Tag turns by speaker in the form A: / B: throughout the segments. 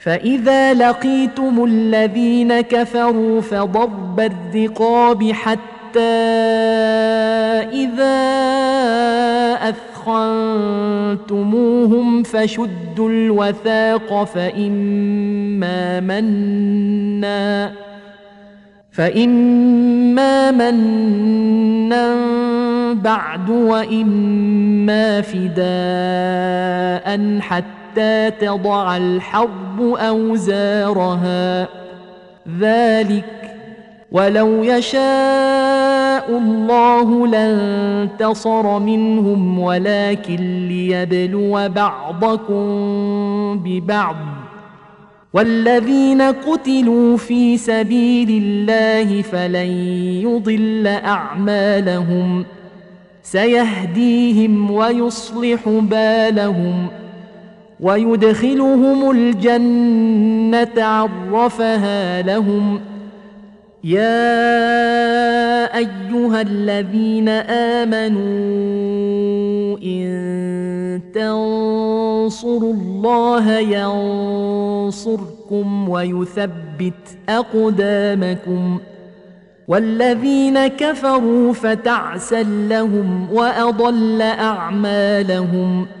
A: فإذا لقيتم الذين كفروا فضرب الرقاب حتى إذا أثخنتموهم فشدوا الوثاق فإما منا فإما منا بعد وإما فداء حتى حتى تضع الحرب أوزارها ذلك ولو يشاء الله لانتصر منهم ولكن ليبلو بعضكم ببعض والذين قتلوا في سبيل الله فلن يضل أعمالهم سيهديهم ويصلح بالهم ۖ ويدخلهم الجنة عرفها لهم يا أيها الذين آمنوا إن تنصروا الله ينصركم ويثبت أقدامكم والذين كفروا فتعسل لهم وأضل أعمالهم ۖ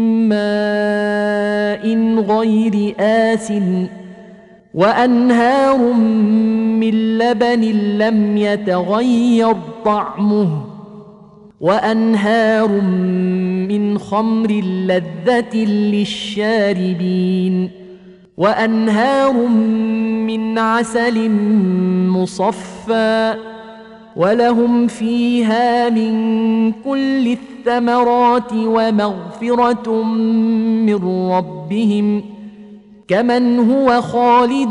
A: ماء غير آسِنٍ وأنهار من لبن لم يتغير طعمه وأنهار من خمر لذة للشاربين وأنهار من عسل مصفّى ولهم فيها من كل الثمرات ومغفرة من ربهم كمن هو خالد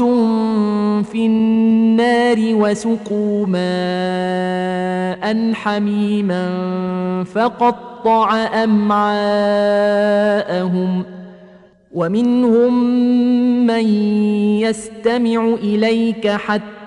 A: في النار وسقوا ماء حميما فقطع أمعاءهم ۖ ومنهم من يستمع إليك حتى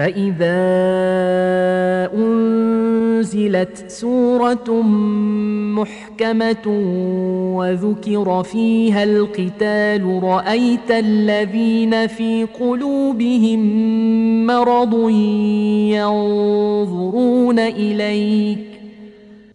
A: فإذا أنزلت سورة محكمة وذكر فيها القتال رأيت الذين في قلوبهم مرض ينظرون إليك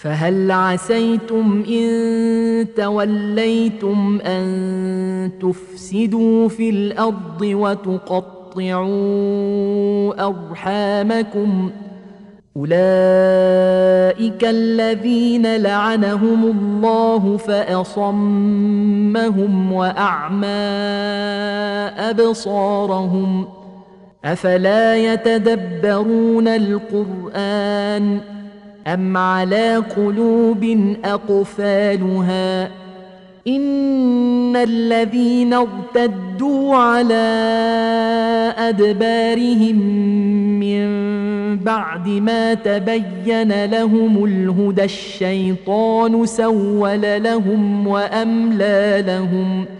A: فهل عسيتم ان توليتم ان تفسدوا في الارض وتقطعوا ارحامكم اولئك الذين لعنهم الله فاصمهم واعمى ابصارهم افلا يتدبرون القران أم على قلوب أقفالها إن الذين ارتدوا على أدبارهم من بعد ما تبين لهم الهدى الشيطان سول لهم وأملى لهم ۖ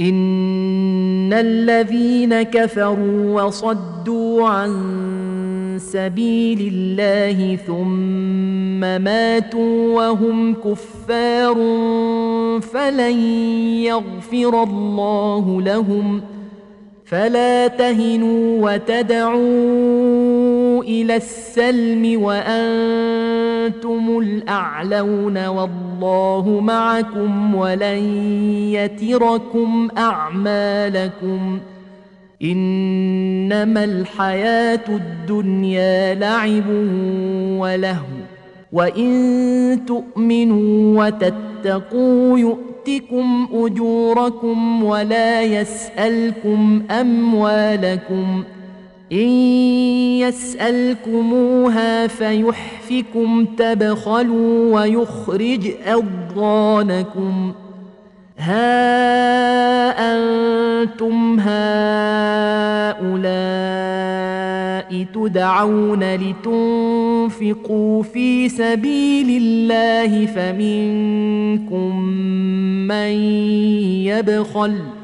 A: ان الذين كفروا وصدوا عن سبيل الله ثم ماتوا وهم كفار فلن يغفر الله لهم فلا تهنوا وتدعوا إلى السلم وأنتم الأعلون والله معكم ولن يتركم أعمالكم إنما الحياة الدنيا لعب ولهو وإن تؤمنوا وتتقوا يؤتكم أجوركم ولا يسألكم أموالكم ۖ إن يسألكموها فيحفكم تبخلوا ويخرج أضغانكم ها أنتم هؤلاء تدعون لتنفقوا في سبيل الله فمنكم من يبخل ۖ